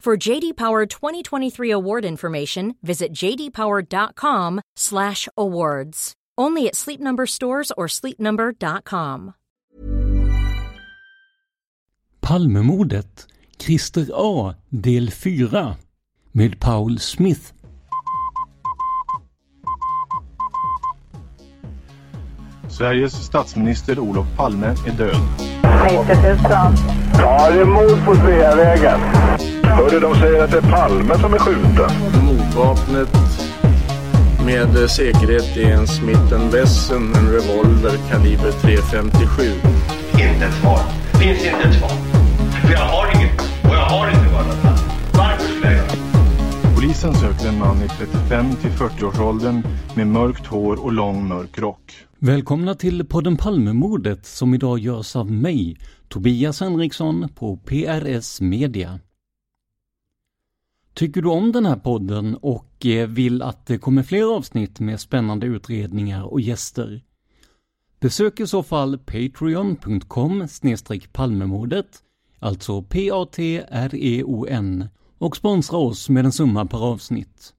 For JD Power 2023 award information, visit jdpower.com/awards. Only at Sleep Number stores or sleepnumber.com. Palmemordet, Christer A, del 4 med Paul Smith. Sveriges statsminister Olof Palme är död. 90 000. Ja, det är mord på Sveavägen. Hörde de säger att det är Palme som är skjuten. Mordvapnet med säkerhet är en Smith Wesson, en revolver kaliber .357. Inte ett svar. Finns inte ett svar. För jag har inget. Och jag har inte varit Varför skulle jag Polisen söker en man i 35 till 40-årsåldern med mörkt hår och lång mörk rock. Välkomna till podden Palmemordet som idag görs av mig, Tobias Henriksson på PRS Media. Tycker du om den här podden och eh, vill att det kommer fler avsnitt med spännande utredningar och gäster? Besök i så fall patreon.com palmemordet, alltså P-A-T-R-E-O-N, och sponsra oss med en summa per avsnitt.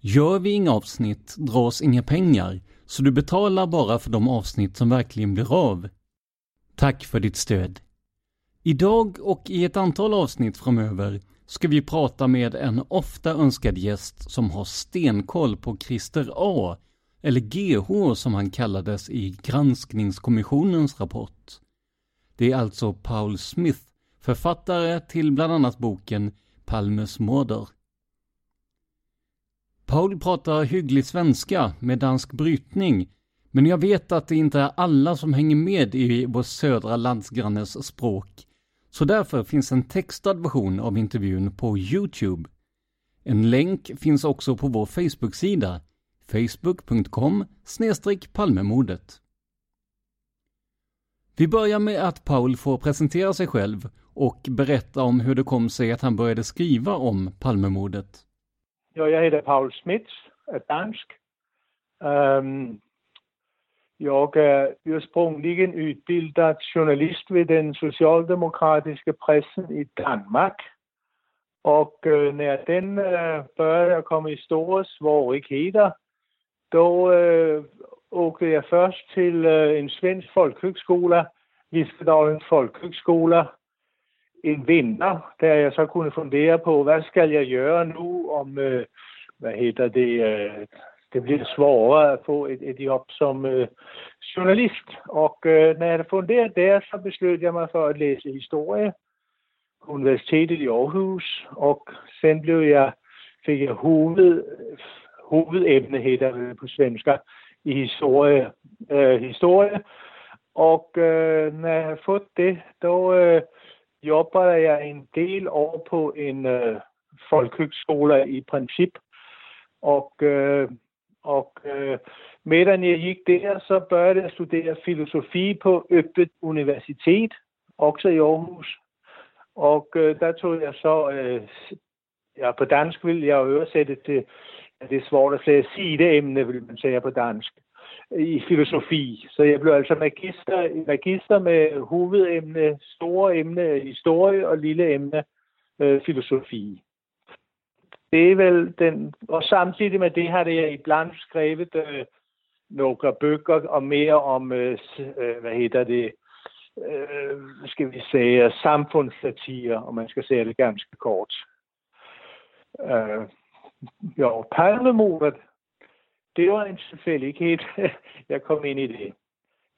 Gör vi inga avsnitt dras inga pengar, så du betalar bara för de avsnitt som verkligen blir av. Tack för ditt stöd. Idag och i ett antal avsnitt framöver ska vi prata med en ofta önskad gäst som har stenkoll på Christer A, eller GH som han kallades i granskningskommissionens rapport. Det är alltså Paul Smith, författare till bland annat boken Palmes morder. Paul pratar hygglig svenska med dansk brytning, men jag vet att det inte är alla som hänger med i vår södra landsgrannes språk, så därför finns en textad version av intervjun på Youtube. En länk finns också på vår Facebook-sida, facebook.com palmemordet. Vi börjar med att Paul får presentera sig själv och berätta om hur det kom sig att han började skriva om Palmemordet. Ja, jag heter Paul Smits, är dansk. Um, jag är ursprungligen utbildad journalist vid den socialdemokratiske pressen i Danmark. Og øh, når den øh, uh, började komma i stora svårigheter, då øh, åkte jag först till øh, en svensk folkhögskola, Viskedalens folkhögskola, en vinter, där jag så kunde fundera på, vad skal jag göra nu om, øh, vad heter det, øh, det bliver svårere at få ett, ett jobb som øh, journalist. Och øh, när jag hade funderat så besluttede jag mig för att läsa historia på universitetet i Aarhus. Och sen blev jag, fick jag huvud, huvudämne, heter det på svenska, i historia. Øh, historia. Och øh, när jag hade fått det, då øh, jobber jag en del år på en øh, folkhögskola i princip. Och, øh, og øh, medan jeg gik der, så började at studere filosofi på Øppet universitet, også i Aarhus. Og øh, der tog jeg så øh, ja, på dansk vil jeg oversætte til, det er svårt at sige sideemne, vil man sige på dansk, i filosofi. Så jeg blev altså magister, magister med hovedemne, store emne historie og lille emne øh, filosofi. Det er vel den, og samtidig med det har jeg iblandt skrevet øh, nogle bøger og mere om, øh, øh hvad hedder det, øh, skal vi sige, samfundsstatire, om man skal sige det ganske kort. Øh, jo, palmemordet, det var en tilfældighed, jeg kom ind i det.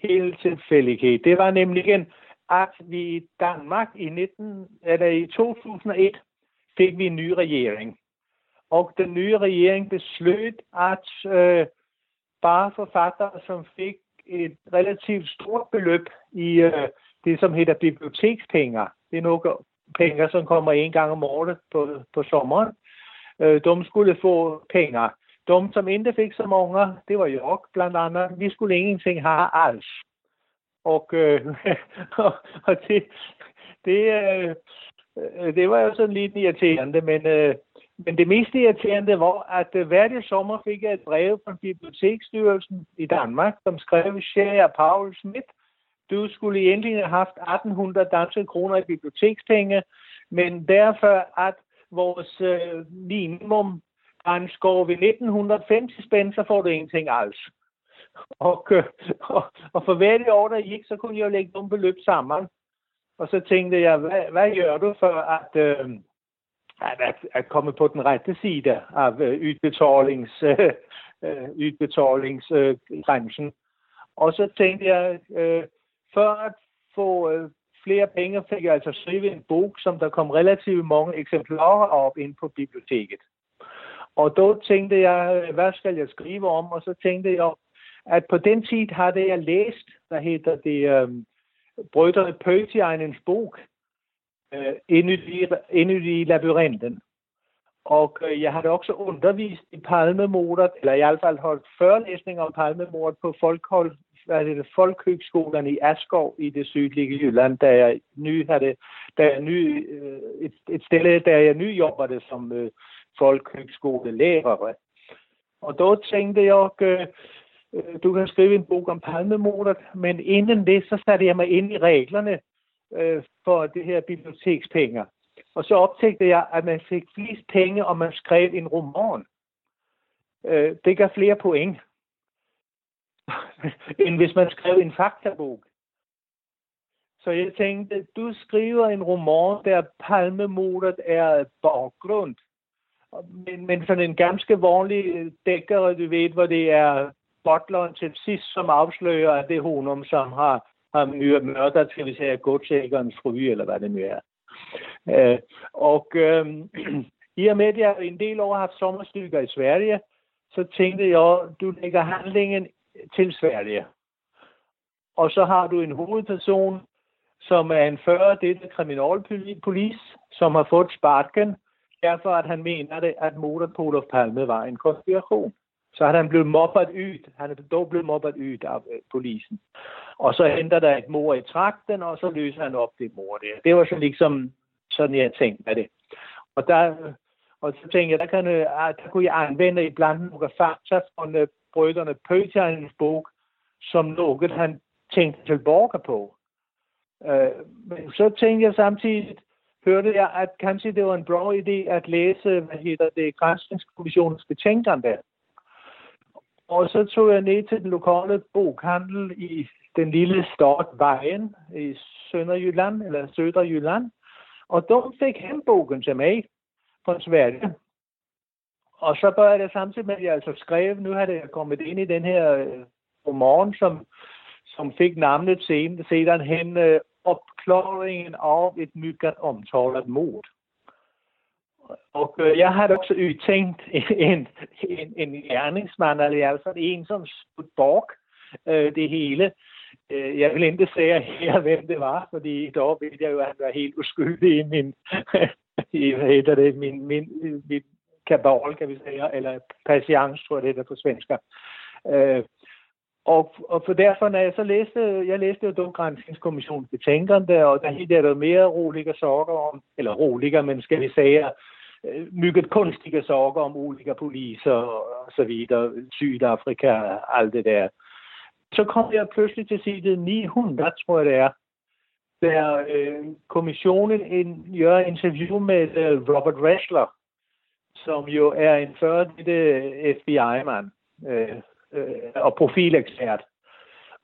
Helt tilfældighed. Det var nemlig, at vi i Danmark i, 19, eller i 2001 fik vi en ny regering. Og den nye regering beslød, at øh, bare forfattere, som fik et relativt stort beløb i øh, det, som hedder bibliotekspenge. Det er nogle penge, som kommer en gang om året på, på sommeren. Øh, de skulle få penge. De, som ikke fik så mange, det var jo blandt andet, vi skulle ingenting have alls. Og, øh, og det, det, øh, øh, det var jo sådan lidt irriterende, men øh, men det mest irriterende var, at øh, hver sommer fik jeg et brev fra Biblioteksstyrelsen i Danmark, som skrev, Sjære Paul Schmidt, du skulle egentlig have haft 1800 danske kroner i bibliotekspenge, men derfor at vores øh, minimum går ved 1950 spænd, så får du ingenting alls. Og, øh, og, og for hver år, der gik, så kunne jeg jo lægge nogle beløb sammen. Og så tænkte jeg, hvad, hvad gør du for at... Øh, at, at, at komme på den rette side af øh, udbetalings, uh, udbetalingsgrænsen. Øh, øh og så tænkte jeg, øh, for at få øh, flere penge, fik jeg altså skrive en bog, som der kom relativt mange eksemplarer op ind på biblioteket. Og då tænkte jeg, øh, hvad skal jeg skrive om? Og så tænkte jeg, at på den tid havde jeg læst, hvad hedder det, øh, Brødrene Pøtianens bog, øh, inde i labyrinten. Og øh, jeg har også undervist i palmemordet, eller i hvert fald holdt førlæsning om palmemordet på Folkhold, hvad det, Folkhøgskolen i Askov i det sydlige Jylland, da jeg ny havde, da jeg ny, øh, et, et sted, der jeg ny jobbede som øh, folkhøgskolelærer. Og da tænkte jeg, øh, øh, du kan skrive en bog om palmemordet, men inden det, så satte jeg mig ind i reglerne øh, for det her bibliotekspenge. Og så optægte jeg, at man fik flest penge, om man skrev en roman. Øh, det gav flere point, end hvis man skrev en faktabog. Så jeg tænkte, du skriver en roman, der palmemodet er baggrund. Men, men sådan en ganske vanlig dækker, du ved, hvor det er butleren til sidst, som afslører, at det er Honum, som har har mørder, skal vi sige, godsækkerens fru eller hvad det nu er. Eh, og øh, i og med, at jeg en del år har haft sommerstykker i Sverige, så tænkte jeg, du lægger handlingen til Sverige. Og så har du en hovedperson, som er en fører det kriminalpolis, som har fået sparken, derfor at han mener det, at Motorpol Palme var en konspiration. Så er han blevet mobbet ud. Han er dog blevet mobbet ud af øh, polisen. Og så henter der et mor i trakten, og så løser han op det mor der. Det var så ligesom sådan, jeg tænkte med det. Og der, øh, og så tænkte jeg, der, kan, øh, ah, der kunne jeg anvende iblandt nogle fakta fra brødrene Pøtjernes bog, som noget, han tænkte tilbage på. Øh, men så tænkte jeg samtidig, hørte jeg, at kanskje det var en bra idé at læse, hvad hedder det, Grænsningskommissionens betænkende. Og så tog jeg ned til den lokale boghandel i den lille stad Vejen i Sønderjylland, eller Søderjylland. Og de fik bogen til mig fra Sverige. Og så började jeg samtidig med, at jeg altså skrev, nu havde jeg kommet ind i den her øh, roman, som, som fik navnet senere hen øh, opklaringen af et mycket omtalet mord. Og øh, jeg har også tænkt en, en, en gerningsmand, eller altså en, som stod bag øh, det hele. Øh, jeg vil ikke sige her, hvem det var, fordi dog ved jeg jo, at han var helt uskyldig i min, i, hvad hedder det, min, min, min kabal, kan vi sige, eller patience, tror jeg det er på svensk. Øh, og, og for derfor, når jeg så læste, jeg læste jo dog betænkerne, og der helt er der mere rolige sorger om, eller rolige, men skal vi sige, Øh, mycket konstiga saker om olika poliser och så vidare, Sydafrika, allt det där. Så kom jag plötsligt till sidan 900, tror jag det är, där øh, kommissionen in, gør interview med øh, Robert Ressler, som jo er en førte FBI-mand øh, eh, øh, og profilekspert.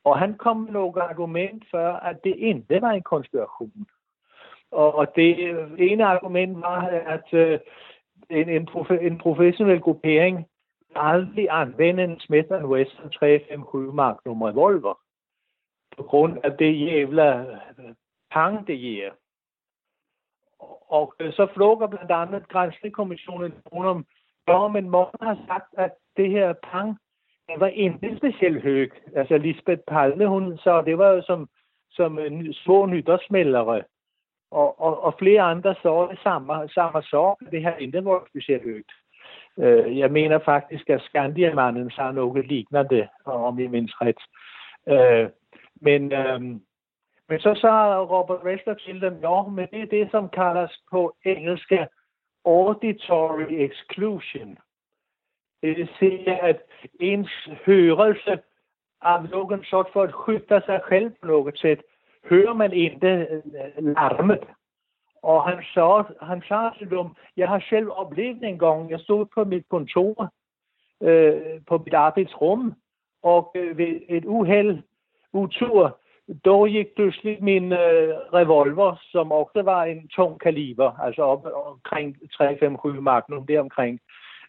Og han kom med nogle argument for, at det ikke var en konspiration. Og, og det ene argument var, at øh, en, en, profe, en professionel gruppering aldrig anvende en Smith Wesson 357 Magnum revolver på grund af det jævla øh, pang, det giver. Og øh, så flukker blandt andet Grænslekommissionen om, ja, man många har sagt, at det her pang, det var ikke specielt højt. Altså Lisbeth Palme, hun så det var jo som, som små nytårsmældere. Og, og, og flere andre så det samme, samme så, det har ikke var specielt højt. Øh, jeg mener faktisk, at Skandiamannen sa noget lignende, om jeg minns ret. Øh, men øh, men så sa Robert Ressler til dem, ja, men det er det, som kaldes på engelska auditory exclusion. Det vil sige, at ens hørelse av nogen sort för att skydda sig själv på något sätt, hör man inte øh, larmet. Och han sa, han sa till dem, jag har själv upplevt en gång, jag stod på mitt kontor, øh, på mitt arbetsrum, och øh, vid ett uheld, otur, då gik pludselig min øh, revolver, som også var en tung kaliber, altså op omkring 357 Magnum, deromkring,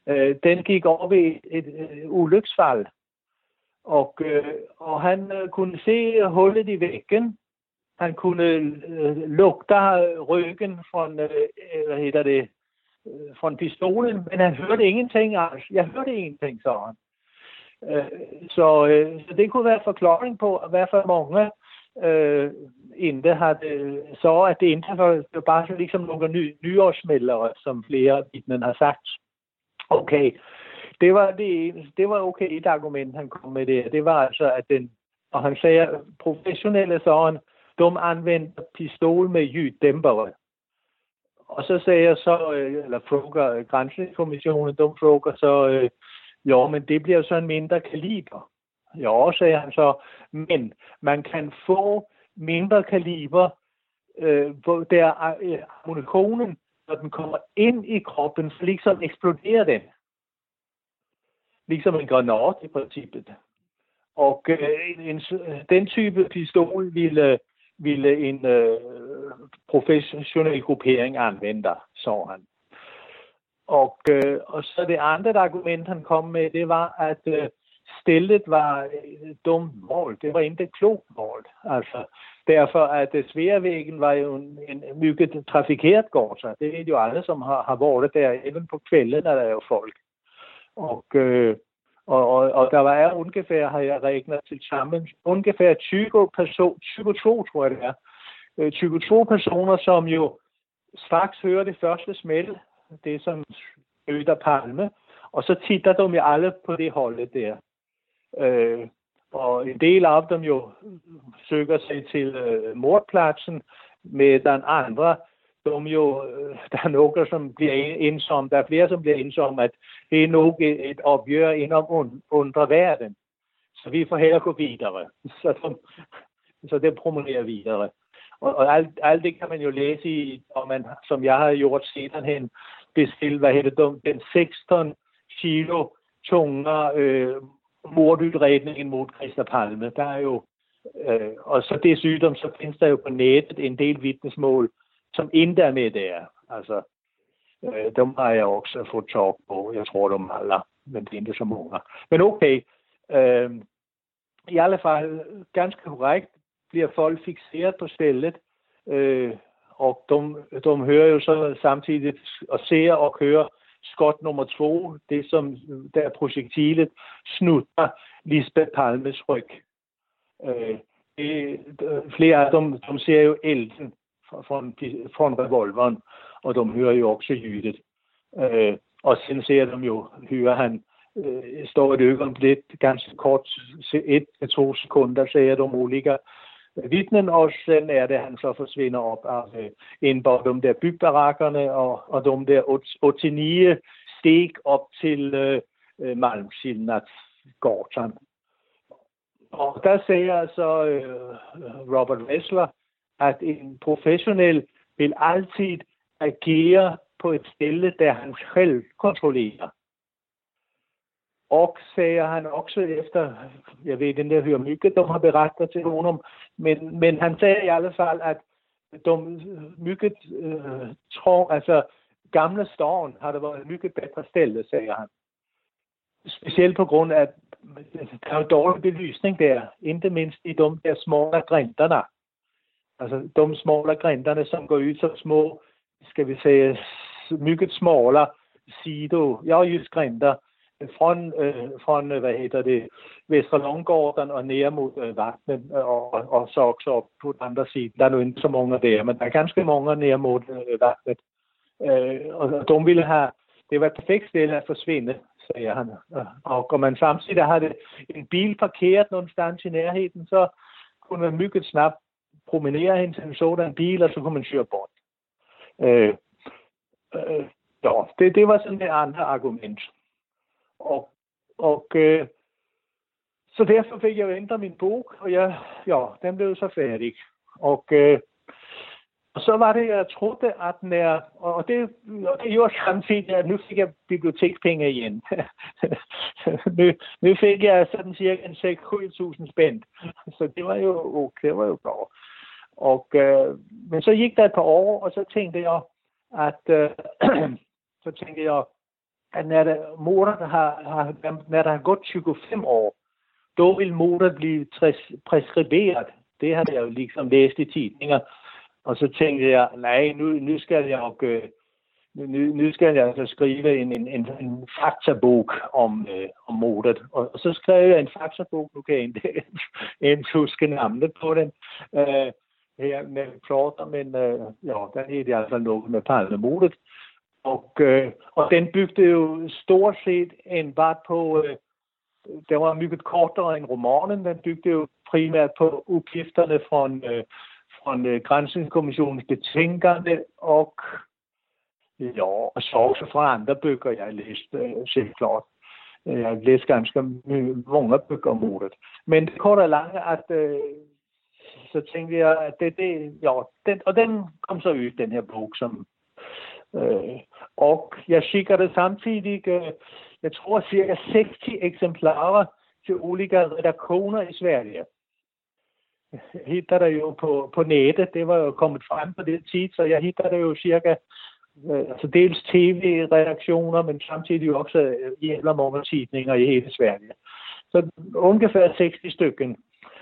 øh, den gik over ved et, et, et ulyksfald. Og, øh, og han øh, kunne se hullet i væggen. Han kunne øh, lugte ryggen fra, øh, hvad hedder det, øh, fra pistolen, men han hørte ingenting. Altså. Jeg hørte ingenting, så han. Øh, så, øh, så det kunne være forklaring på, at i hvert fald mange øh, inte hade, sa att det inte var, det var bara liksom några ny, nyårsmällare som flera vittnen har sagt. Okej, okay. det var, det, det var okej okay, et argument han kom med det. Det var alltså att den, och han säger professionella sa dum anvendt pistol med ljuddämpare. Og så sagde jeg så, øh, eller frågar gränskommissionen, de frågar så, øh, jo, men det bliver så en mindre kaliber. Ja, sagde han så, men man kan få mindre kaliber, øh, hvor der øh, ammunitionen, når den kommer ind i kroppen, så ligesom eksploderer den. Ligesom en granat i princippet. Og øh, en, en, den type pistol ville, ville en øh, professionel gruppering anvende, så han. Og, øh, og så det andet argument, han kom med, det var, at øh, stillet var et dumt mål. Det var ikke et klogt mål. Altså, derfor at øh, Sværvæggen var jo en, en mycket trafikerad gata. Det er jo alle, som har, har været der, even på kvælden er der jo folk. Og øh, og, og, og der var ungefär, har jag räknat tillsammans, ungefär 20 personer, 22 tror jag det øh, är, 22 personer som ju hører hörde första smæld, det som öder Palme, och så titter de jo alla på det holdet där. Øh, og en del af dem jo søger sig til øh, mordpladsen, med den andre, som jo, øh, der er nogle, som bliver ensom, der er flere, som bliver ensom, at det er nok et, opgør inden under verden. Så vi får hellere gå videre. Så, de, så det promoverer videre. Og, og alt, alt det kan man jo læse i, og man, som jeg har gjort sidenhen, bestilt, hvad hedder det, den 16 kilo tunge øh, mordudredningen mod Christa Palme. Der er jo, øh, og så det sygdom, så findes der jo på nettet en del vidnesmål, som ikke er med der. Altså, øh, dem har jeg også fået tag på. Jeg tror, de alla, men det er ikke så mange. Men okay, øh, i alle fald ganske korrekt bliver folk fixeret på stedet, øh, og de, de hører jo så samtidig og ser og hører skot nummer to, det som der projektilet snutter Lisbeth Palmes ryg. Øh, det, flere af dem, de ser jo elden från, från revolveren, og de hører jo også lydet. Øh, og sen ser de jo, hører han, øh, står et øjeblik, ganske kort, et til to sekunder, ser de olika vittnen och sen är det han så försvinner upp av øh, de där byggbarackerne och, och de där 89 steg upp till äh, øh, øh, Malmskillnadsgatan. Och där säger alltså äh, øh, Robert Wessler at en professionel vil altid agere på et sted, der han selv kontrollerer. Og sagde han også efter, jeg ved den der hører mygge, de har berättat till honom, men, men han sagde i alle fald, at de mygge øh, tror, altså, gamle gamla har det været mygge bedre sted, sagde han. Specielt på grund af, at der er dårlig belysning der, ikke mindst i de der små grænterne. Alltså de smala grindarna som går ut som små, ska vi säga, mycket smala sido, ja just grindar, från, øh, från øh, hvad hedder det, Västra Långgården och ner mot øh, vattnet och, øh, och så också upp på den andra sidan. Det är nog inte så många där, men det är ganska många ner mot øh, vattnet. Øh, och de ville ha, det var ett perfekt ställe att försvinna, säger han. Och om man samtidigt hade en bil parkerat någonstans i närheten så kunde man mycket snabbt promenere hen til en sådan bil og så kunne man køre bort. Øh, øh, ja, det, det var sådan et andet argument. Og, og øh, så derfor fik jeg ændret min bog, og jeg, ja, den blev så færdig. Og, øh, og så var det, jeg trodde at når, og det, og det gjorde samtidig, at nu fik jeg bibliotekspenge igen. nu, nu fik jeg sådan cirka 6-7.000 spændt. Så det var jo okay, det var jo godt. Og, øh, men så gick det et par år og så tænkte jeg, at øh, så tænkte jeg, at når der, moderen har, har, når der har gået 25 år, då vil moderen blive preskriberet. Det havde jeg jo liksom læst i tidninger. Og så tænkte jeg, nej, nu, nu ska jag øh, nu, nu skal jeg altså skrive en, en, en, en faktabog om, øh, om mordet. Og, og så skrev jeg en faktabog, nu kan jeg inte huske navnet på den, Øh, här när vi pratar, men øh, ja, altså øh, den heter i alla fall något med Palmemordet. Och, och den byggde ju stort sett enbart på, øh, den var mycket kortare än romanen, den byggde ju primärt på uppgifterna från, från øh, øh granskningskommissionens betänkande och ja, och så också från andra böcker jag läste, självklart. Jag har läst ganska många böcker om mordet. Men det korta långa att så tænkte jeg, at det, det jo, den, og den kom så ud, den her bog, som Øh, og jeg skikkede samtidig, øh, jeg tror cirka 60 eksemplarer til olika redaktioner i Sverige. Hitter det ju på, på nettet, det var jo kommet fram på det tid, så jag hittade ju cirka øh, altså dels tv-redaktioner men samtidigt också øh, i många tidninger i hela Sverige. Så ungefär 60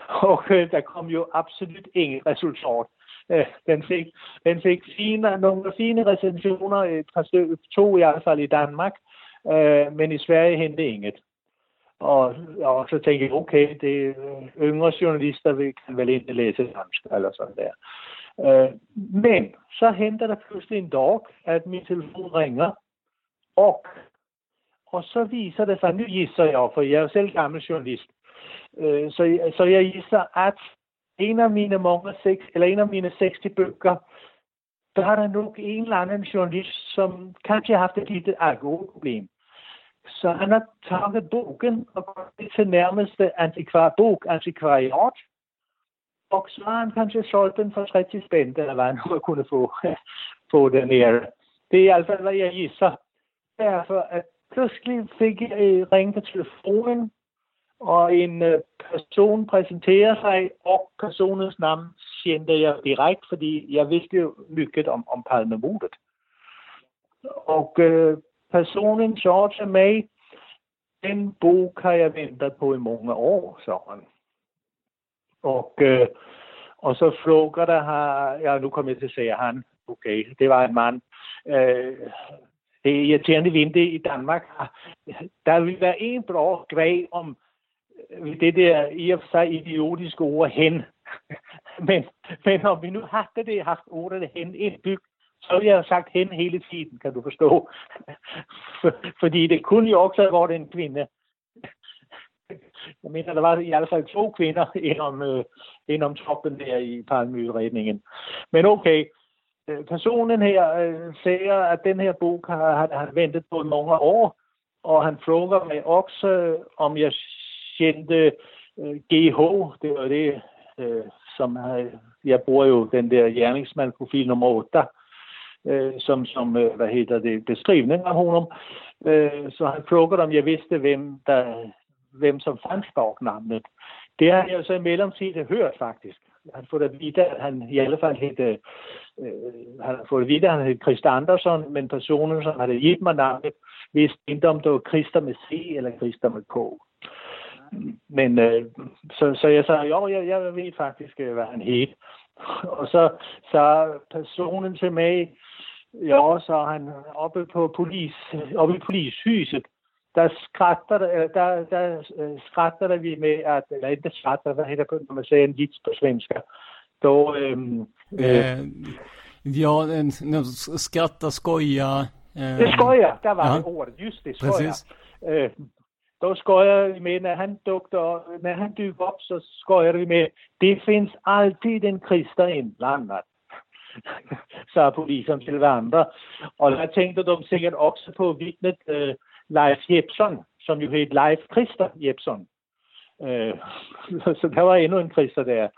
og øh, der kom jo absolut ingen resultat. Øh, den fik, den fik fine, nogle fine recensioner, øh, et par stykker, to i hvert fald i Danmark, øh, men i Sverige hentede inget. Og, og så tænkte jeg, okay, det øh, yngre journalister vil, kan vel ikke læse dansk, eller sådan der. Øh, men så henter der pludselig en dag, at min telefon ringer, og, og så viser det sig, nu gisser jeg, for jeg er jo selv gammel journalist, øh, så, så jeg gisser, at en af mine mange seks, eller en af mine 60 bøger, der har der nok en eller anden journalist, som kanskje har haft et lille alkoholproblem. Så han har taget bogen og gået til nærmeste antikvar, bog, antikvariat, og så har han kanskje solgt den for 30 spændt, eller hvad han nu kunne få, få den her. Det er i hvert fald, hvad jeg gisser. Derfor, at pludselig fik jeg øh, ringe på telefonen, og en øh, person præsenterer sig, og personens navn kendte jag direkt, fordi jag visste jo mycket om, om Palmemordet. Och øh, personen sa till mig, den bok har jeg väntat på i många år, øh, så han. Och, øh, och så frågade har ja nu kommer jag till säga han, okej, okay, det var en man. Øh, det är irriterande i Danmark. Der vil være en bra grej om det der i og for sig idiotiske ord hen. men, men om vi nu havde det, haft ordet hen indbygget, så ville jeg have sagt hen hele tiden, kan du forstå. Fordi det kunne jo også have været en kvinde. Jeg mener, der var i hvert fald to kvinder inden, øh, ind om toppen der i Palmeudredningen. Men okay, øh, personen her øh, siger, at den her bog har han, ventet på mange år, og han frågar mig også, om jeg patiente øh, GH, det var det, øh, som øh, jeg bruger jo den der gerningsmandprofil nummer 8, øh, som, som øh, hvad hedder det, beskrivning af honom. Øh, så han frågade, om jeg vidste, hvem, der, hvem som fandt bag navnet. Det har jeg så i mellemtiden hørt faktisk. Han får det videre, at han i alle fald hed, øh, øh han får det videre, at han hed Christa Andersson, men personen, som havde givet mig navnet, vidste ikke, om det var Christa med C eller Christa med K. Men øh, så, så jeg sagde, jo, jeg, jeg ved faktisk, øh, hvad han hed. Og så så personen til mig, ja, så han oppe på polis, oppe i polishuset, der skrattade, der, der øh, skrattade vi med att, eller inte skrattade, vad heter det när man säger en vits på svenska? Då... Ähm, eh, ja, skratta, skoja. Eh, det skoja, där var ja. det ordet, just det, skoja. Eh, då skojar vi med, när han, dukter, när han dyker upp så skojar vi med, det finns alltid en kristen inblandad. sa polisen till varandra. Och jag tänkte de säkert också på vittnet eh, Leif Jepson, som ju heter Leif Christer Jepson. Eh, så der var endnu en krister der.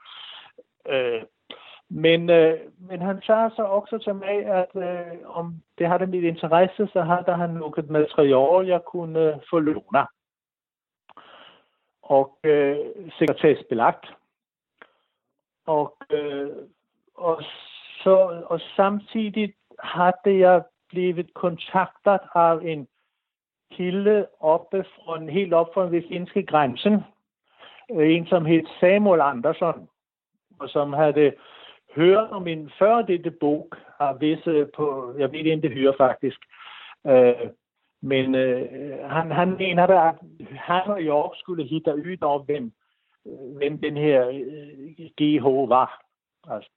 Eh, men, øh, men han sagde så også til mig, at øh, eh, om det havde mit interesse, så havde han noget materiale, jeg kunne få låne. Og øh, sekretærsbelagt. Og, øh, og, så, og samtidig havde jeg blevet kontaktet af en kilde oppe fra, helt op fra den finske grænsen. En, som hed Samuel Andersson, og som havde hørt om en før dette bog af visse øh, på, jeg ved ikke, det hører faktisk, øh, men øh, han, han mener, at han og jeg skulle hitte ud af, hvem, hvem den her øh, GH var. Altså,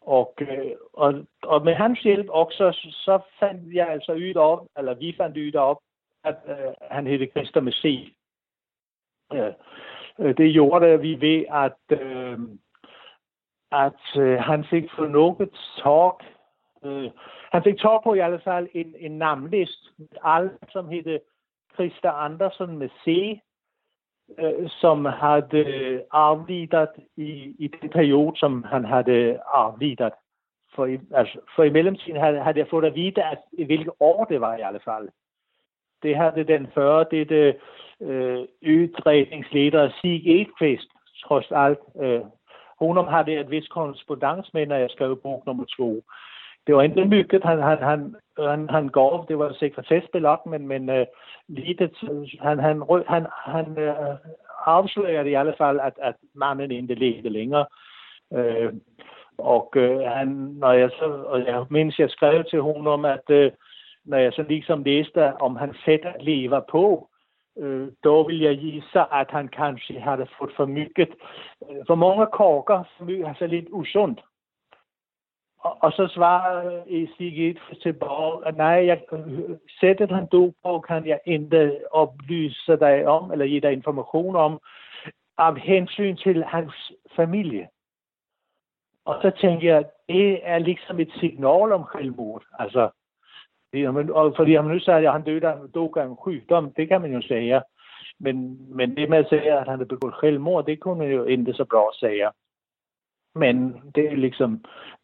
og, øh, og, og med hans hjælp også, så fandt jeg altså ud op, eller vi fandt ud op, at øh, han hedder Christer med C. Øh, det gjorde vi ved, at, øh, at øh, han fik for noget talk. Øh, han fik tog på i alle fald en, en namnlist. alle som hed Christer Andersen med C, øh, som havde øh, aflidet i, i den periode, som han havde aflidet. For i, altså, for i mellemtiden havde, havde jeg fået at vide, at hvilke år det var i alle fald. Det havde den før, det det øh, udredningsleder Sig Edqvist, trods alt. Øh, Honom havde et vis korrespondens med, når jeg skrev bog nummer to. Det var ikke mycket han, han, han, han, han gav, det var sekretessbelagt, men, men øh, uh, lite, han, han, han, han uh, afslørede i alle fald, at, at manden ikke levede længere. Uh, og uh, han, når jeg så, og jeg mindes, jeg skrev til hun om, at uh, når jeg så ligesom læste, om han sæt at leve på, uh, då vil jeg gisse, at han kanske havde fået for mycket, uh, for mange korker, for mycket, altså lidt usundt. Og, og så svarer Sigrid tilbage, at nej, jeg, sættet han dog på, kan jeg ikke oplyse dig om, eller give dig information om, af hensyn til hans familie. Og så tænker jeg, det er ligesom et signal om selvmord. Altså, og fordi han nu sagde, at han døde, dog af en sygdom, det kan man jo sige. Men, men det med at sige, at han havde begået selvmord, det kunne man jo ikke så bra sige. Men det er liksom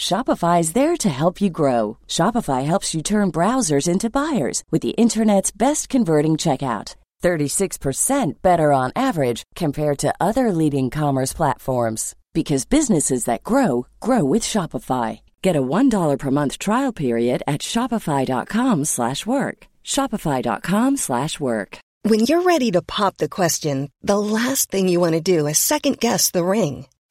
Shopify is there to help you grow. Shopify helps you turn browsers into buyers with the internet's best converting checkout. 36% better on average compared to other leading commerce platforms because businesses that grow grow with Shopify. Get a $1 per month trial period at shopify.com/work. shopify.com/work. When you're ready to pop the question, the last thing you want to do is second guess the ring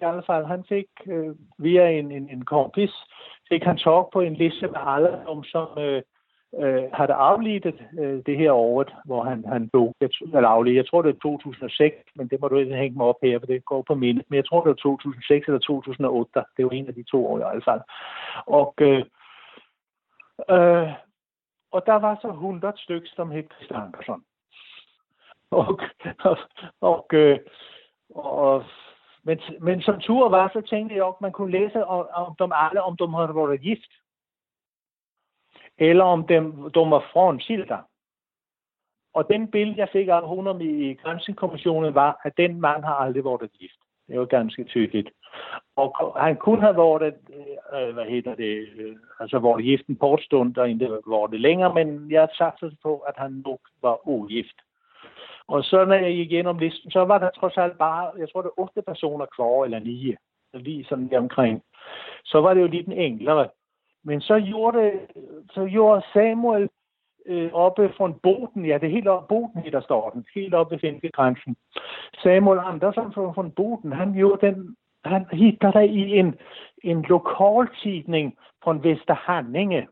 I alle fald, han fik øh, via en, en, en kompis, fik han talk på en liste med alle, om som øh, øh, havde afledt øh, det her år, hvor han, han dog, eller afledt, jeg tror det er 2006, men det må du ikke hænge mig op her, for det går på minde, men jeg tror det var 2006 eller 2008, det var en af de to år i hvert fald. Og, øh, øh, og der var så 100 stykker, som hed Christian Andersson. Og, og, og, øh, og men, men som tur var, så tænkte jeg også, at man kunne læse om, om dem alle, om de havde været gift eller om dem, de var skilder. Og den billede, jeg fik af honom i grænsekommissionen, var, at den mand har aldrig været gift. Det var ganske tydeligt. Og han kunne have været, øh, øh hvad hedder det, øh, altså været gift en kort stund, og ikke været det længere, men jeg satte på, at han nok var ugift. Og så når jeg gik igennem listen, så var der trods alt bare, jeg tror det er otte personer kvar, eller ni, lige sådan omkring. Så var det jo lidt en enklere. Men så gjorde, så gjorde Samuel øh, oppe fra Boden, ja, det er helt oppe Boden, der står den, helt oppe ved finskegrænsen. Samuel Andersen fra, Boden, han gjorde den, han hitter der i en, en lokaltidning fra Vesterhandinge.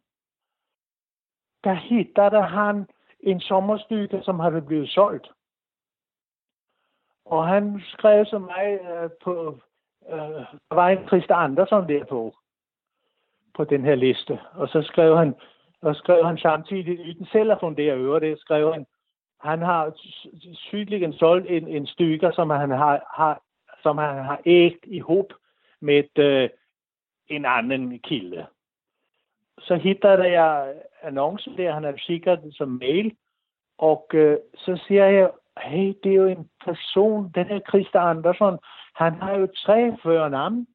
Der hittade han en sommerstykke, som havde blevet solgt. Og han skrev så mig øh, på, øh, der var en Christa Andersson der på på den her liste. Og så skrev han, og skrev han samtidig, uden selv at fundere øver det, skrev han, han har sygelig solgt en, en stykker, som han har, har, som han har ægt i med et, øh, en anden kilde. Så hittede jeg annoncen der, han har sikkert som mail, og øh, så siger jeg, hey, det er jo en person, den her Christa Andersson, han har jo tre førnavn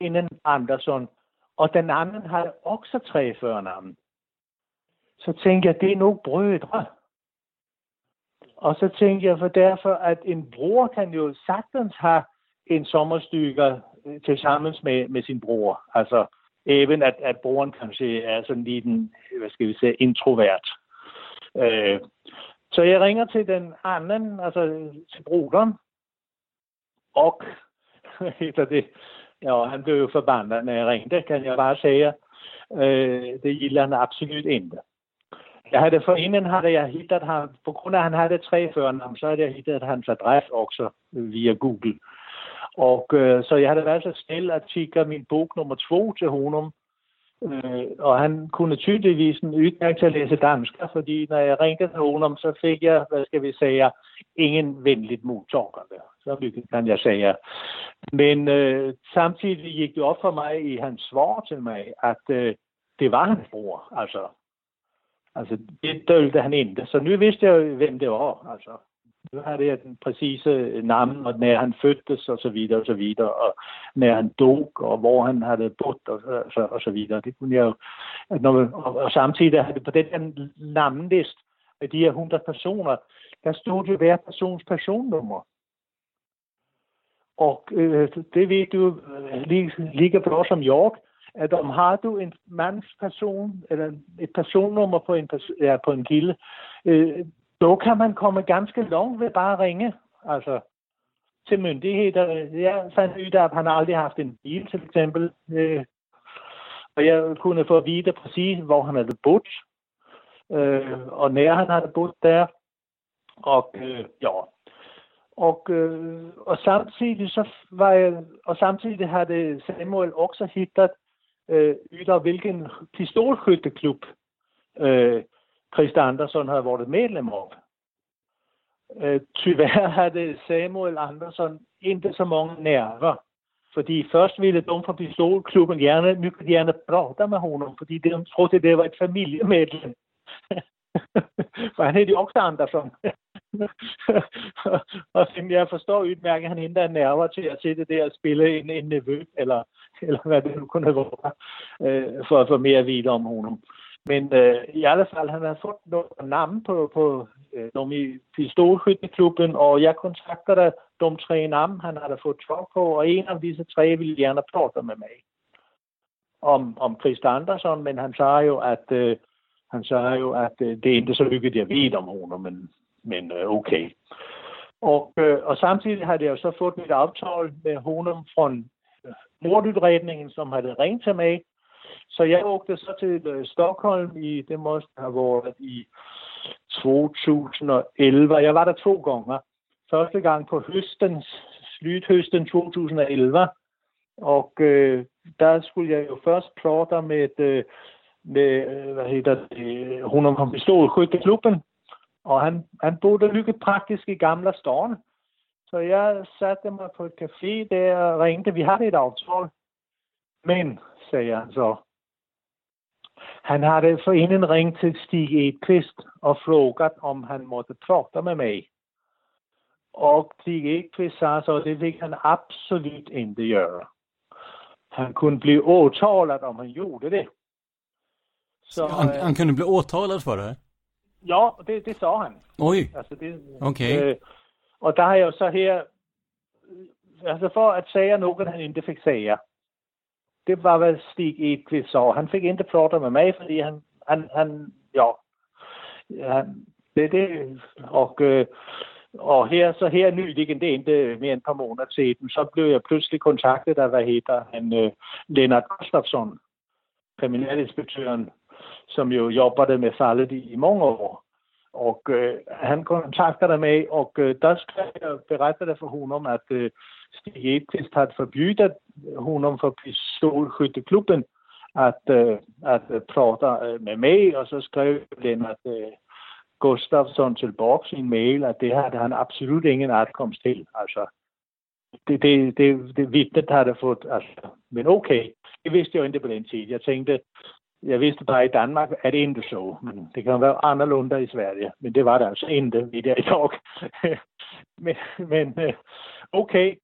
inden Andersson, og den anden har også tre førnavn. Så tænkte jeg, det er nok brødre. Og så tænkte jeg, for derfor, at en bror kan jo sagtens have en sommerstykker øh, til sammen med, med sin bror. Altså, even at, at broren kanskje er sådan lige den, hvad skal vi sige, introvert. Øh, så jeg ringer til den anden, altså til broderen, og heter det, Ja, han blev jo förbannad när jag ringde kan jag bara säga. Eh, øh, det gillar han absolut inte. Jag hade för innan hade jag hittat han, på grund av han hade tre förnamn så hade jag hittat hans adress också via Google. Och øh, så jag hade varit så snäll att skicka min bok nummer två till honom. Eh, og han kunde tydeligvis udmærke till att läsa danska, för när jag ringde honom så fick jag, vad ska vi säga, ingen vänligt mottagande. Så mycket kan jag säga. Men øh, samtidig gik det op for mig i hans svar til mig, at øh, det var hans bror. Altså, altså det dølte han ikke. Så nu vidste jeg hvem det var. Altså, nu har det den præcise øh, navn, og når han fødtes, og så videre, og så videre, og når han dog, og hvor han havde boet, og, og, så, og så videre. Det kunne jeg jo, at når, og, og samtidig havde det på den her navnlist, med de her 100 personer, der stod jo hver persons personnummer. Og øh, det ved du øh, lige, lige bra som York, at om har du en mands person, eller et personnummer på en, ja, på en kilde, øh, så kan man komme ganske langt ved bare at ringe. Altså, til myndigheder. Jeg fandt ud af, at han aldrig har haft en bil, til eksempel. Øh, og jeg kunne få at vide præcis, hvor han havde boet. Øh, og nær han havde boet der. Og øh, ja, og, øh, og samtidig så var jeg, og samtidig havde Samuel også hittet øh, ytter, hvilken pistolskytteklub øh, Christa Andersson havde været medlem af. Øh, tyvärr havde Samuel Andersson inte så mange nerver. Fordi først ville de fra pistolklubben gerne, mycket gerne prata med honom, fordi de trodde, det var et familiemedlem. For han hedder også Andersson. og jeg forstår udmærket, at han ikke er nerver til at sætte der og spille en, en nevø, eller, eller hvad det nu kunne være, øh, for at få mere at vide om honom. Men øh, i alle fald, han har fået nogle navn på, på øh, dem i pistolskytteklubben, og jeg kontaktede de tre navn, han havde fået tråd på, og en af disse tre ville gerne prate med mig om, om Christa Andersson, men han sagde jo, at øh, han sagde jo, at øh, det er ikke så lykkeligt, jeg ved om honom, men, men øh, okay. Og, øh, og samtidig har jeg jo så fået mit aftale med honom fra mordudredningen, som havde ringet til mig, så jeg åkte så til øh, Stockholm i, det måste have været i 2011. Jeg var der to gange. Første gang på høsten, slythøsten 2011. Og øh, der skulle jeg jo først prate øh, med, øh, med hvad hedder det, hun om pistolskytteklubben. Og han, han boede lykket praktisk i Gamla stan. Så jeg satte mig på et café der og ringte. Vi har et aftale. Men, sagde han så, han hade forinden ringt till Stig Edqvist och frågat om han måtte prata med mig. Och Stig Edqvist sa så det fick han absolut inte göra. Han kunde bli åtalad om han gjorde det. Så, han, han øh, kunde bli åtalad för det? Ja, det, det sa han. Oj, alltså okej. Okay. Øh, och där har jag så här, alltså för att säga något han inte fick säga, det var, hvad Stig Edqvist sa. Han fik ikke prata med mig, fordi han, han, han ja, han, det det, og, øh, og her, så her nyligen, det endte mere end et par måneder siden, så blev jeg pludselig kontaktet af, hvad hedder han, øh, Lennart Gustafsson, kriminalinspektøren, som jo jobbede med faldet i, i mange år. Og øh, han kontakter dig med, og øh, der skrev jeg berettede for honom, at øh, Stig Edqvist har forbydet honom för pistolskytteklubben att, äh, øh, att øh, prata øh, med mig och så skrev Lennart äh, Gustafsson tillbaka sin mail att det hade han absolut ingen adkomst till. Alltså, det, det, det, det vittnet hade fått, alltså, men okej, okay, det visste jag inte på den tiden. Jag tänkte, jag visste at i Danmark är det inte så, men det kan være anderledes i Sverige. Men det var det alltså inte der det dag. men men okej, okay.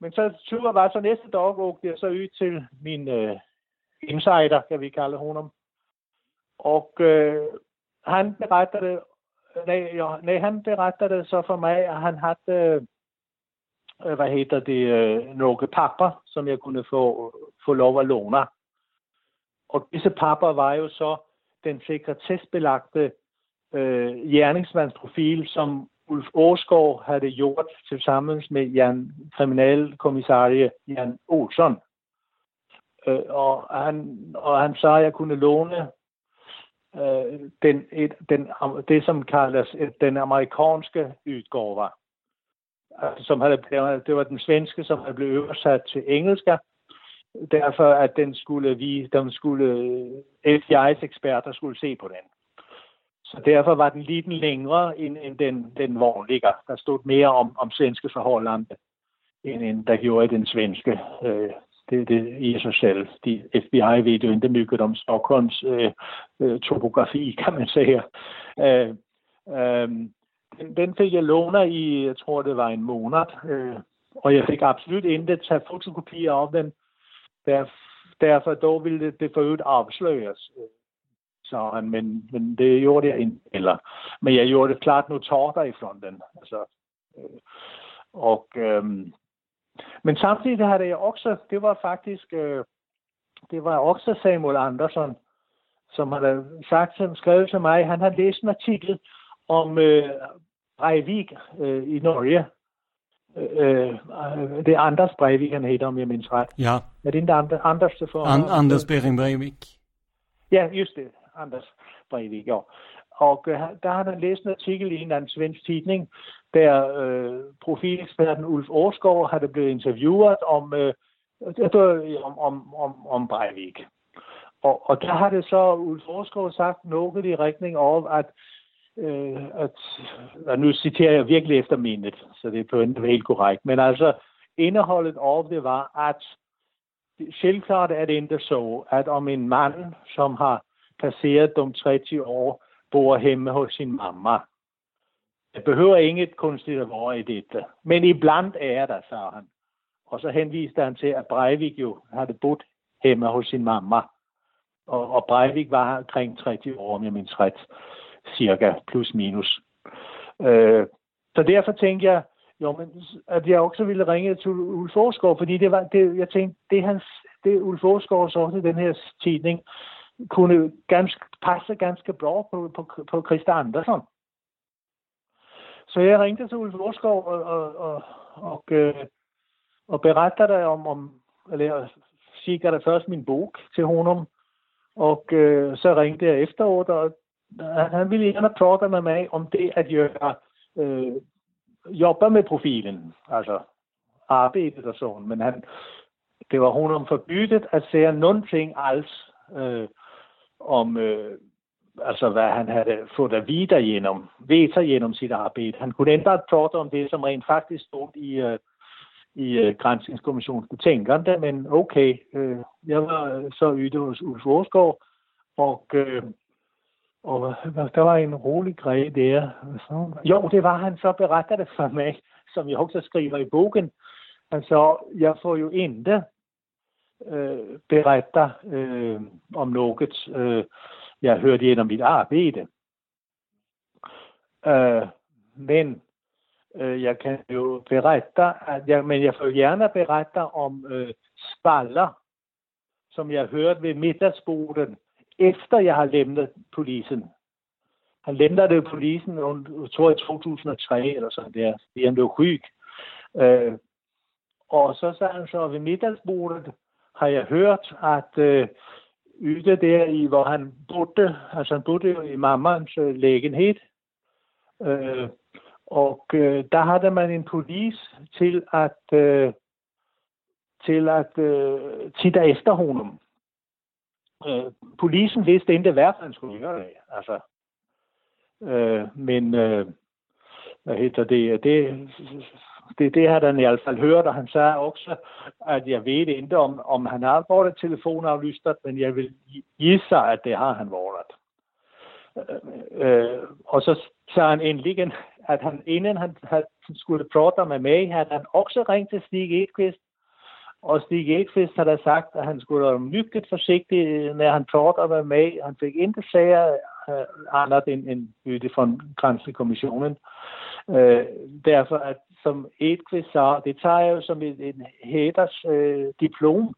Men så tur var så næste dag, åkte jeg så ud til min øh, insider, kan vi kalde honom. Og øh, han berettede, nej, ja, nej, han berettede så for mig, at han havde, øh, hvad hedder det, øh, nogle papper, som jeg kunne få, få lov at låne. Og disse papper var jo så den sekretessbelagte øh, gerningsmandsprofil, som Ulf Årsgaard havde gjort sammen med Jan, kriminalkommissarie Jan Olsson. Øh, og, han, og han sagde, at jeg kunne låne øh, den, et, den, det, som kaldes den amerikanske udgave. Altså, som havde, det var den svenske, som havde blevet oversat til engelsk. Derfor at den skulle vi, den skulle, øh, FBI's eksperter skulle se på den. Så derfor var den lidt længere end, end den, den vanlige. Der stod mere om, om svenske forhold, end, end der gjorde i den svenske. Øh, det, det i sig selv. De FBI ved jo ikke mycket om Stockholms øh, øh, topografi, kan man sige. Øh, øh, den, den fik jeg låner i, jeg tror det var en måned, øh, og jeg fik absolut ikke tage fotokopier af den. Der, derfor dog ville det, det for øvrigt afsløres øh, sa han, men, men det gjorde jag inte heller. Men jag gjorde klart notater ifrån den. Alltså, øh, och, øh, um, men samtidigt hade jag också, det var faktiskt, uh, øh, det var också Samuel Andersson som hade sagt, som skrev till mig, han hade läst en artikel om øh, Breivik øh, i Norge. Uh, det är Anders Breivik han heter om jag minns rätt. Ja. Är det inte Anders? För, An Anders Bering Breivik. Ja, just det. Anders Breivik, ja. Og øh, der har han læst en artikel i en svensk tidning, der øh, profileksperten Ulf Årsgaard havde blevet interviewet om, øh, om, om, om, om Breivik. og, og der har det så Ulf Forsgaard sagt noget i retning af, at, øh, at, og nu citerer jeg virkelig efter mindet, så det er på en helt korrekt, men altså indeholdet over det var, at selvklart er det ikke så, at om en mand, som har passeret de 30 år, bor hjemme hos sin mamma, det behøver inget kunstigt at være i dette. Men iblandt er der, sagde han. Og så henviste han til, at Breivik jo havde boet hjemme hos sin mamma. Og, og Breivik var omkring 30 år, om jeg mindst ret, cirka, plus minus. Øh, så derfor tænkte jeg, jo, men, at jeg også ville ringe til Ulf Forsgaard, fordi det var, det, jeg tænkte, det, hans, det Ulf Forsgaard så til den her tidning, kunne ganske, passe ganske bra på, på, på Christa Andersson. Så jeg ringte til Ulf Forsgaard og, og, og, og, øh, og berettede om, om eller sikkert først min bog til honom. Og øh, så ringte jeg efteråret, og han ville gärna prata med mig om det at göra, øh, jobba med profilen, altså arbetet og sådan. Men han, det var honom forbydet at sige någonting alls øh, om, øh, altså hvad han havde fået at vide genom, veta genom sit arbejde. Han kunne endda prate om det, som rent faktisk stod i, øh, i øh, grænsningskommissionens betænkende, men okay, øh, jeg var øh, så yde hos Ulf Årsgaard, og, øh, og der var en rolig grej der. Så, jo, det var han så berättade for mig, som jeg også skriver i bogen. Altså, jeg får jo ikke øh, beretter øh, om noget, øh, jeg hørte genom mit arbejde. Øh, men øh, jeg kan jo berette, at jeg, men jeg får gerne berette om øh, spaller, som jeg hørte ved middagsbordet, efter jeg har lemnet polisen. Han lemnede det polisen, jeg tror i 2003 eller sådan der, fordi han blev syg. Øh, og så sagde han så ved middagsbordet, har jeg hørt, at øh, yde der i, hvor han bodde, altså han bodde jo i mammans øh, lægenhed, øh, og øh, der havde man en polis til at øh, til at øh, titte efter honom. Øh, polisen vidste ikke, hvad han skulle gøre det. Altså, øh, men øh, hvad hedder det? Det, det, det har han i hvert fald hørt, og han sagde også, at jeg ved ikke, om, om han har været telefonaflyster, men jeg vil give sig, at det har han været. Øh, øh, og så sagde han endelig, at han, inden han, han skulle prate med mig, havde han også ringt til Stig Edqvist, og Stig Elkvist har da sagt, at han skulle være mycket forsigtig, når han pratede med. Han fik ikke sager øh, andet end, end bytte fra Grænsekommissionen. Øh, derfor, at som Edqvist sagde, det tager jeg jo som et, et hæders øh, diplom,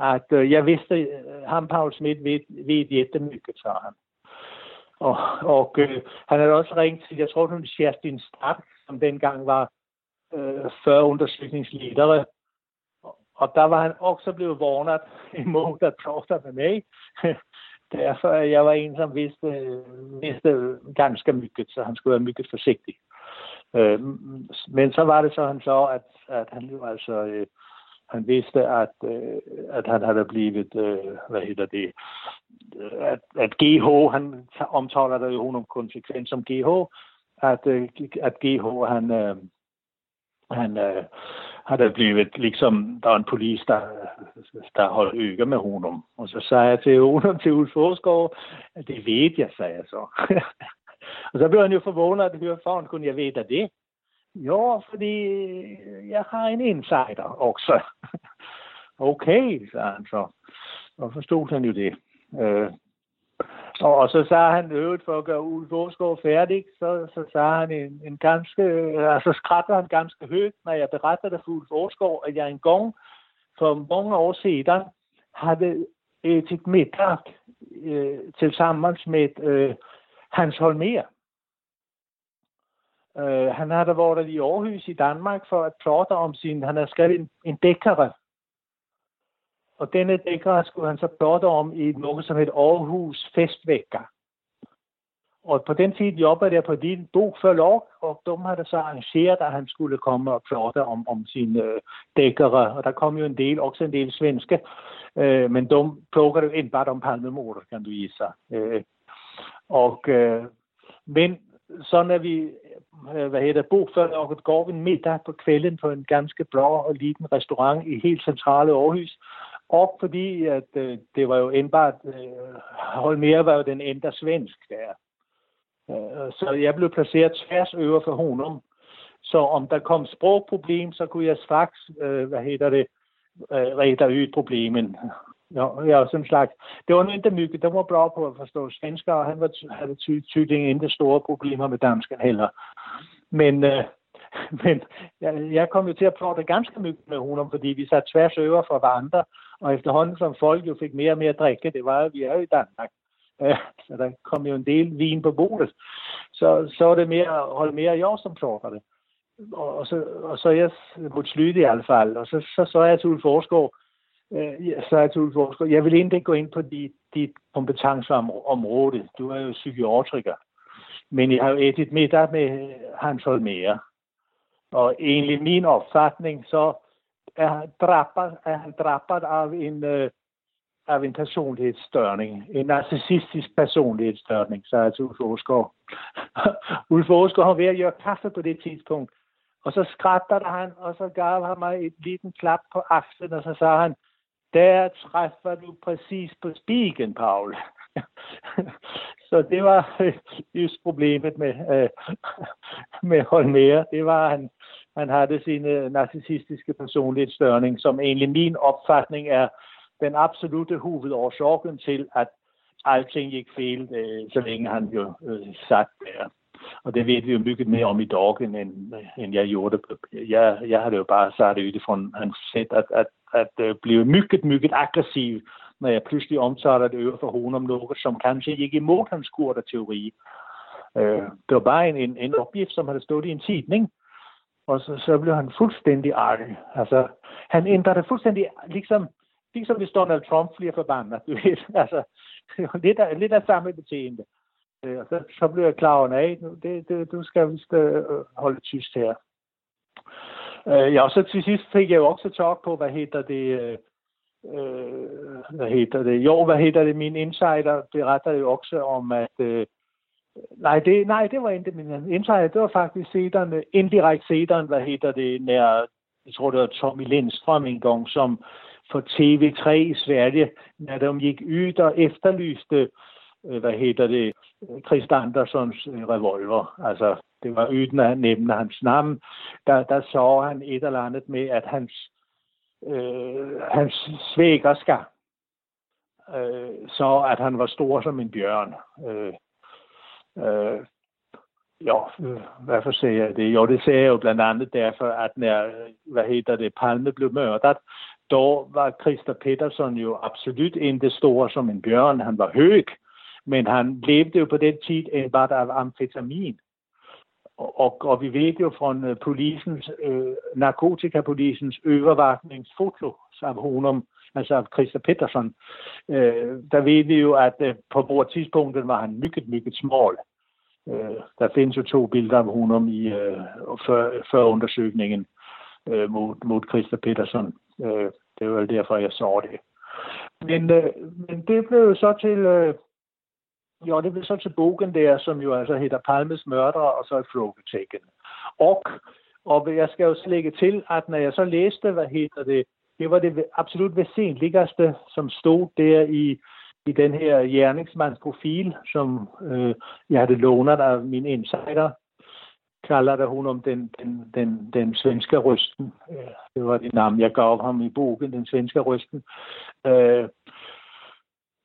at øh, jeg vidste, uh, ham Paul Schmidt ved, ved jättemycket, sagde han. Og, og øh, han havde også ringet til, jeg tror, hun Kerstin Stark, som dengang var øh, før undersøgningsledere. Og der var han også blevet varnet imod at torsdag med mig. Derfor jeg var en, som vidste, vidste ganske mycket, så han skulle være mycket forsigtig. Øh, men så var det så, han så, at, at han jo altså øh, han vidste, at, øh, at han havde blivet, øh, hvad hedder det, at, at GH, han omtaler det jo honom konsekvens som GH, at, øh, at GH, han, øh, han øh, havde blivet liksom, ligesom, der var en polis, der, der holdt øje med honom. Og så sagde jeg til honom til Ulf Forsgaard, at det ved jeg, sagde jeg så. og så blev han jo forvånet, at høre for, kunne jeg vide det. Ja, fordi jeg har en insider også. okay, sagde han så. Og forstod han jo det. Øh, og, og så sagde han øvrigt for at gøre Ulf Åsgaard færdig, så, så sagde han en, en ganske, øh, altså skrætter han ganske højt, når jeg beretter det for Ulf Åsgaard, at jeg engang for mange år siden havde et middag øh, tillsammans med øh, Hans Holmer. Øh, han havde været i Aarhus i Danmark for at prate om sin, han har skrevet en, en dækkere. Og denne dækker skulle han så blotte om i noget som hedder Aarhus Festvækker. Og på den tid jobbede jeg på din bogforlag, og de havde så arrangeret, at han skulle komme og plotte om, om sine øh, dækkere. Og der kom jo en del, også en del svenske Øh, men de plågade inte bara om palmemorder, kan du gissa. Øh, och, øh, men så när vi øh, hvad hedder bogfører går vi en middag på kvällen på en ganska bra och liten restaurang i helt centrale Aarhus. Og fordi at øh, det var jo endbart, øh, Holmer var jo den enda svensk der. Øh, så jeg blev placeret tværs over for honom. Så om der kom sprogproblem, så kunne jeg straks, øh, hvad hedder det, øh, reda ud problemen. Ja, ja, som slags. Det var nu inte mycket. De var bra på att förstå svenska och han var, hade ty tydligen ikke stora problemer med dansken heller. Men, øh, men jeg kom kom til at prøve det ganske mycket med honom fordi vi satte tværs över for hverandre, og efterhånden som folk jo fik mere og mere drikke, det var vi er jo i Danmark, äh, så der kom jo en del vin på bordet. Så, så var det mer, mere i år, som pratade. Och så, og så jeg mod slutet i hvert fald, og så, så så jeg til Ulf Forsgaard, øh, så er til Ulf jeg vil ikke gå ind på dit, dit kompetenceområde. Du er jo psykiatriker. Men jeg har jo et middag med Hans Holmere, og egentlig min opfattning, så er han drabbet, er han drabbet af en, øh, af en personlighedsstørning. En narcissistisk personlighedsstørning, så altså Ulf Åsgaard. Ulf Åsgaard har ved at gøre kaffe på det tidspunkt. Og så skrattede han, og så gav han mig et liten klap på aftenen, og så sagde han, der træffer du præcis på spigen, Paul. så det var øh, just problemet med, øh, med Holmer. Det var, han, han havde sin narcissistiske personlighedsstørning, som egentlig min opfatning er den absolute hovedårsagen til, at alting gik fel, øh, så længe han jo sat satt der. Og det ved vi jo mycket mere om i dag, end, end jeg gjorde. Jeg, jeg havde jo bare sagt utifrån hans sæt, at, at at øh, blive mycket, mycket aggressiv, når jeg pludselig omtaler det over for honom noget, som kanskje gik imod hans teori. Det var bare en, en, en opgift, som havde stået i en tidning, og så, så blev han fuldstændig arg. Altså, han ændrede fuldstændig, ligesom, ligesom hvis Donald Trump bliver forbandet, du ved. Altså, lidt af, lidt af samme beteende. Øh, og så, så blev jeg klar over, at det, det, du skal vist øh, holde tyst her. Øh, ja, og så til sidst fik jeg jo også talk på, hvad hedder det, øh, øh hvad hedder det, jo, hvad hedder det, min insider beretter jo også om, at øh, nej, det, nej, det var ikke min insider, det var faktisk sæderne, indirekt sæderen, hvad hedder det, nær, jeg tror det var Tommy Lindstrøm en gang, som for TV3 i Sverige, når de gik ud og efterlyste, øh, hvad hedder det, Christ Andersons øh, revolver. Altså, det var uden at nævne hans navn, der, der så han et eller andet med, at hans, øh, hans svægerska øh, så, at han var stor som en bjørn. Øh, øh, jo, hvorfor siger jeg det? Jo, det sagde jeg jo blandt andet derfor, at når, hvad hedder det, Palme blev mørdet, da var Christer Peterson jo absolut inte stor som en bjørn. Han var høg, men han levede jo på den tid en bare af amfetamin. Og, og vi ved jo fra øh, polisens, øh, narkotikapolisens overvågningsfoto af honom, altså Christa Peterson, øh, der ved vi jo, at øh, på bordtidspunktet var han mycket, mycket smal. Øh, der findes jo to billeder af honom i, øh, før, før undersøgningen øh, mod, mod Christa Peterson. Øh, det var derfor, jeg så det. Men, øh, men det blev jo så til, øh, jo, det blev så til bogen der, som jo altså hedder Palmes Mørder, og så et Taken. Og, og jeg skal jo så lægge til, at når jeg så læste, hvad hedder det, det var det absolut væsentligste, som stod der i, i den her gerningsmandsprofil, som øh, jeg havde lånet af min insider, kalder det hun om den, den, den, den svenske rysten. Øh, det var det navn, jeg gav ham i bogen, den svenske rysten. Øh,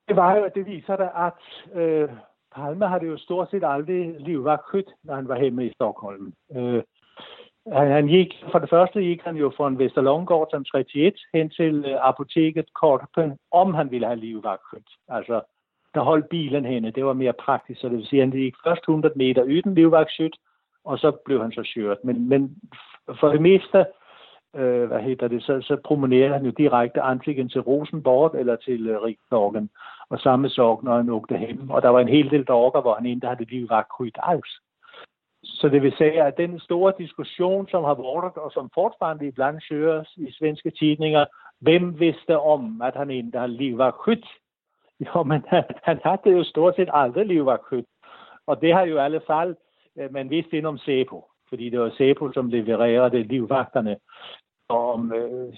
det var jo, det viser der, at øh, Palme havde jo stort set aldrig livvagtskyt, når han var hjemme i Stockholm. Øh, han, han gik, for det første gik han jo fra en Vesterlånggård som 31 hen til øh, apoteket Korpen, om han ville have livvagtskyt. Altså, der holdt bilen henne, det var mere praktisk, så det vil sige, at han gik først 100 meter uden livvagtskyt, og så blev han så kørt. Men, men for det meste øh, hvad hedder det, så, så promenerede han jo direkte enten til Rosenborg eller til øh, Rigsdorgen, og samme sorg, når han åkte hjem. Og der var en hel del dorker, hvor han ikke havde liv var alls. Så det vil sige, at den store diskussion, som har været, og som fortfarande ibland køres i svenske tidninger, Vem visste om att han inte har livvaktsskydd? Ja, men han, han hade ju stort sett aldrig livvaktsskydd. Och det har ju i alla fall øh, man vidst inom SEPO. Fordi det var SEPO, som levererede livvagterne. Om, øh,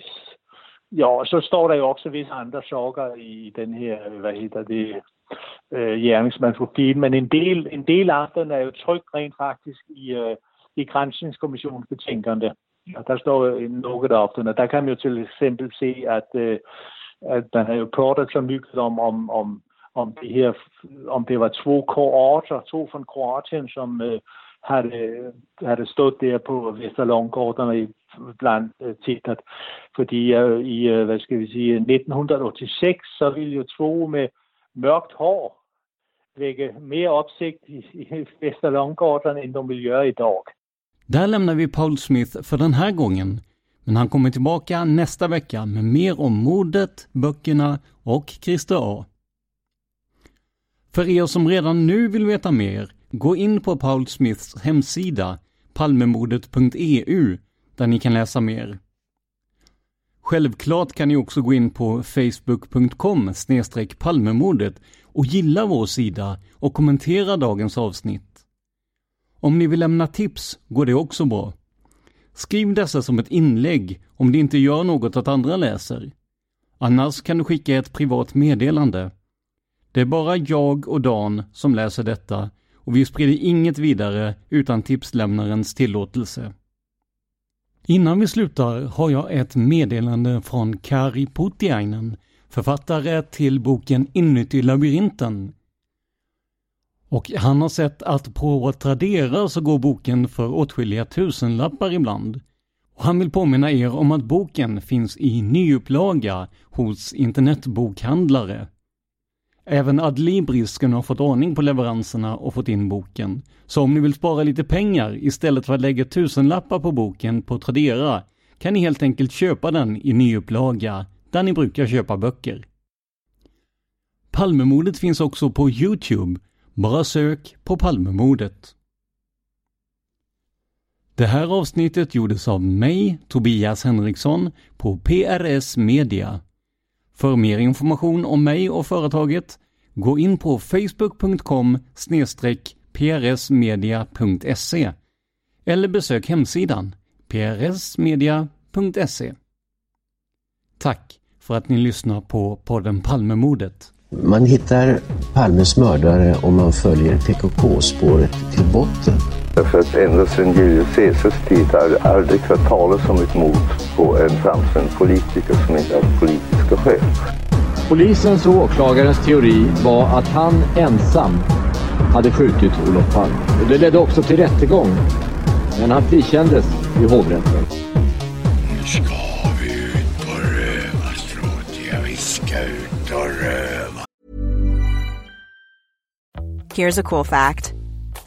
ja, så står der jo også visse andre saker i den her, hvad hedder det, øh, gjerningsmandsprofil. Men en del, en del af den er jo trygt rent faktisk i, øh, i grænsningskommissionens betænkende. Og der står noget af den, og der kan man jo til eksempel se, at, øh, at man har jo kortet så mycket om, om, om, om det her, om det var to kohorter, to fra Kroatien, som øh, havde, havde stået der på Vesterlånggårderne blandt øh, tittet. Fordi øh, i, øh, hvad skal vi sige, 1986, så ville jo to med mørkt hår vække mere opsigt i, i Vesterlånggårderne, end de vill göra i dag. Där lämnar vi Paul Smith för den här gången. Men han kommer tillbaka nästa vecka med mer om mordet, böckerna och Christer A. För er som redan nu vill veta mer, gå in på Paul Smiths hemsida, palmemordet.eu, där ni kan läsa mer. Självklart kan ni också gå in på facebook.com palmemordet och gilla vår sida och kommentera dagens avsnitt. Om ni vill lämna tips går det också bra. Skriv dessa som ett inlägg om det inte gör något att andra läser. Annars kan du skicka ett privat meddelande. Det är bara jag och Dan som läser detta och vi sprider inget vidare utan tipslämnarens tillåtelse. Innan vi slutar har jag ett meddelande från Kari Putiainen, författare till boken Inuti labyrinten. Och han har sett att på Tradera så går boken för åtskilliga tusenlappar ibland. Och han vill påminna er om att boken finns i nyupplaga hos internetbokhandlare. Även Adlibrisken har fått ordning på leveranserna och fått in boken. Så om ni vill spara lite pengar istället för att lägga tusenlappar på boken på Tradera kan ni helt enkelt köpa den i nyupplaga där ni brukar köpa böcker. Palmemordet finns också på Youtube. Bara sök på Palmemordet. Det här avsnittet gjordes av mig, Tobias Henriksson, på PRS Media. För mer information om mig och företaget, gå in på facebook.com prsmedia.se eller besök hemsidan prsmedia.se. Tack för att ni lyssnar på podden Palmemordet. Man hittar Palmes mördare om man följer PKK-spåret till botten. Därför att ända sedan Julius Caesars tid har det aldrig hört talas om ett mord på en framstående politiker som inte haft politiska skäl. Polisens och åklagarens teori var att han ensam hade skjutit Olof Palme. Och det ledde också till rättegång. Men han frikändes i hovrätten. Nu ska vi ut vi ska och röva. Here's a cool fact.